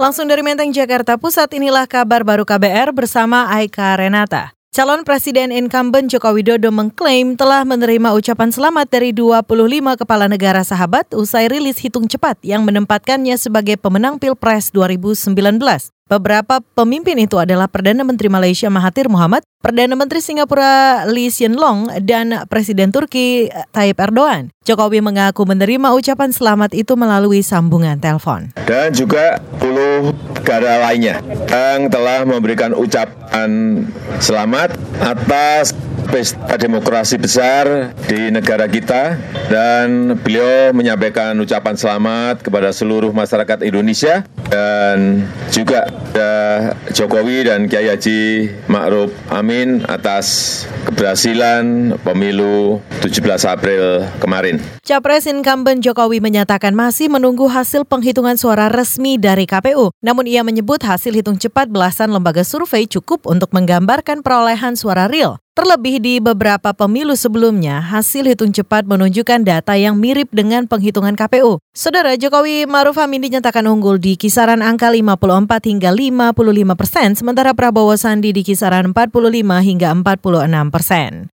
Langsung dari Menteng, Jakarta Pusat, inilah kabar baru KBR bersama Aika Renata. Calon Presiden incumbent Joko Widodo mengklaim telah menerima ucapan selamat dari 25 kepala negara sahabat usai rilis hitung cepat yang menempatkannya sebagai pemenang Pilpres 2019. Beberapa pemimpin itu adalah Perdana Menteri Malaysia Mahathir Mohamad, Perdana Menteri Singapura Lee Hsien Loong, dan Presiden Turki Tayyip Erdogan. Jokowi mengaku menerima ucapan selamat itu melalui sambungan telepon. Dan juga 10 negara lainnya yang telah memberikan ucapan selamat atas pesta demokrasi besar di negara kita dan beliau menyampaikan ucapan selamat kepada seluruh masyarakat Indonesia dan juga Jokowi dan Kiai Haji Ma'ruf Amin atas keberhasilan pemilu 17 April kemarin. Capres incumbent Jokowi menyatakan masih menunggu hasil penghitungan suara resmi dari KPU. Namun ia menyebut hasil hitung cepat belasan lembaga survei cukup untuk menggambarkan perolehan suara real. Terlebih di beberapa pemilu sebelumnya, hasil hitung cepat menunjukkan data yang mirip dengan penghitungan KPU. Saudara Jokowi Maruf Amin dinyatakan unggul di kisaran angka 54 hingga 55 persen, sementara Prabowo Sandi di kisaran 45 hingga 46 persen.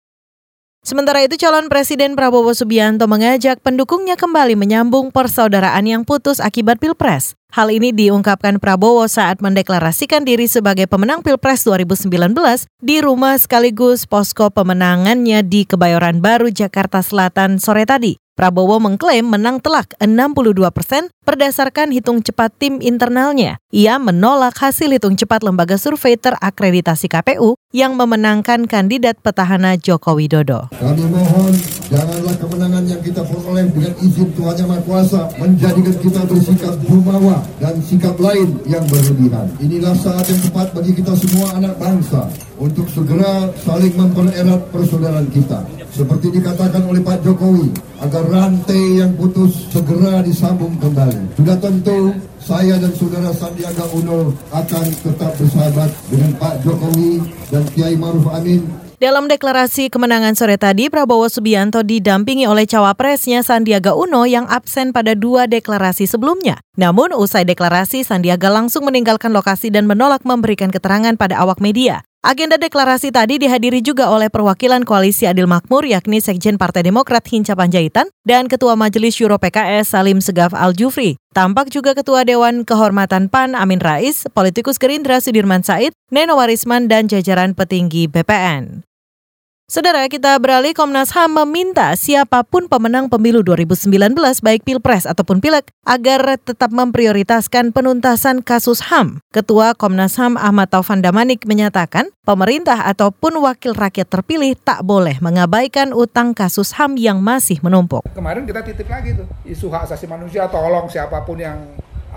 Sementara itu calon Presiden Prabowo Subianto mengajak pendukungnya kembali menyambung persaudaraan yang putus akibat Pilpres. Hal ini diungkapkan Prabowo saat mendeklarasikan diri sebagai pemenang Pilpres 2019 di rumah sekaligus posko pemenangannya di Kebayoran Baru, Jakarta Selatan sore tadi. Prabowo mengklaim menang telak 62 persen berdasarkan hitung cepat tim internalnya. Ia menolak hasil hitung cepat lembaga survei terakreditasi KPU yang memenangkan kandidat petahana Joko Widodo. Kami mohon janganlah kemenangan yang kita peroleh dengan izin Tuhan Yang Maha Kuasa menjadikan kita bersikap jumawa dan sikap lain yang berlebihan. Inilah saat yang tepat bagi kita semua anak bangsa untuk segera saling mempererat persaudaraan kita. Seperti dikatakan oleh Pak Jokowi, agar rantai yang putus segera disambung kembali. Sudah tentu saya dan saudara Sandiaga Uno akan tetap bersahabat dengan Pak Jokowi dan Kiai Maruf Amin dalam deklarasi kemenangan sore tadi, Prabowo Subianto didampingi oleh cawapresnya Sandiaga Uno yang absen pada dua deklarasi sebelumnya. Namun, usai deklarasi, Sandiaga langsung meninggalkan lokasi dan menolak memberikan keterangan pada awak media. Agenda deklarasi tadi dihadiri juga oleh perwakilan Koalisi Adil Makmur yakni Sekjen Partai Demokrat Hinca Panjaitan dan Ketua Majelis Juro PKS Salim Segaf Al-Jufri. Tampak juga Ketua Dewan Kehormatan PAN Amin Rais, politikus Gerindra Sudirman Said, Neno Warisman, dan jajaran petinggi BPN. Saudara, kita beralih Komnas HAM meminta siapa pun pemenang pemilu 2019 baik Pilpres ataupun Pileg agar tetap memprioritaskan penuntasan kasus HAM. Ketua Komnas HAM Ahmad Taufan Damanik menyatakan, pemerintah ataupun wakil rakyat terpilih tak boleh mengabaikan utang kasus HAM yang masih menumpuk. Kemarin kita titip lagi tuh, isu hak asasi manusia tolong siapa pun yang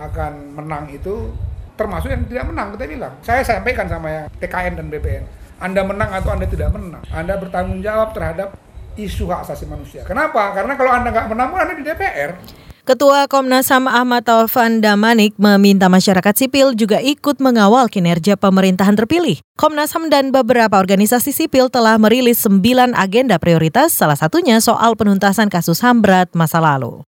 akan menang itu termasuk yang tidak menang kita bilang. Saya sampaikan sama yang TKN dan BPN anda menang atau Anda tidak menang. Anda bertanggung jawab terhadap isu hak asasi manusia. Kenapa? Karena kalau Anda nggak menang, Anda di DPR. Ketua Komnas HAM Ahmad Taufan Damanik meminta masyarakat sipil juga ikut mengawal kinerja pemerintahan terpilih. Komnas HAM dan beberapa organisasi sipil telah merilis sembilan agenda prioritas, salah satunya soal penuntasan kasus HAM berat masa lalu.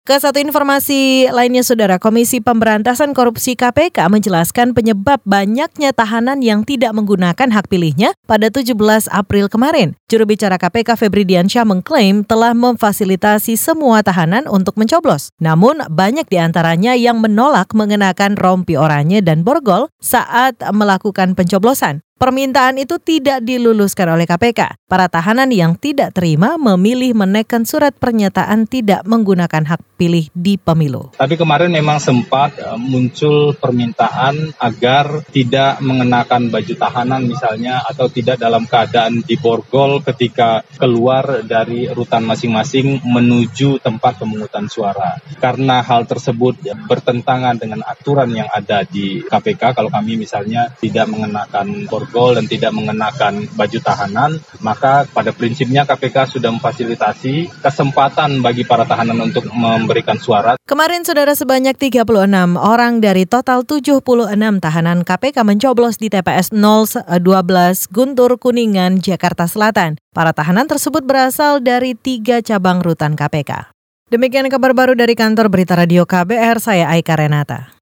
Ke satu informasi lainnya, Saudara, Komisi Pemberantasan Korupsi KPK menjelaskan penyebab banyaknya tahanan yang tidak menggunakan hak pilihnya pada 17 April kemarin. Juru bicara KPK Febri Diansyah mengklaim telah memfasilitasi semua tahanan untuk mencoblos. Namun, banyak di antaranya yang menolak mengenakan rompi oranye dan borgol saat melakukan pencoblosan. Permintaan itu tidak diluluskan oleh KPK. Para tahanan yang tidak terima memilih menekan surat pernyataan tidak menggunakan hak pilih di pemilu. Tapi kemarin memang sempat e, muncul permintaan agar tidak mengenakan baju tahanan misalnya atau tidak dalam keadaan diborgol ketika keluar dari rutan masing-masing menuju tempat pemungutan suara. Karena hal tersebut bertentangan dengan aturan yang ada di KPK kalau kami misalnya tidak mengenakan borgol gol dan tidak mengenakan baju tahanan, maka pada prinsipnya KPK sudah memfasilitasi kesempatan bagi para tahanan untuk memberikan suara. Kemarin saudara sebanyak 36 orang dari total 76 tahanan KPK mencoblos di TPS 012 Guntur Kuningan, Jakarta Selatan. Para tahanan tersebut berasal dari tiga cabang rutan KPK. Demikian kabar baru dari kantor Berita Radio KBR, saya Aika Renata.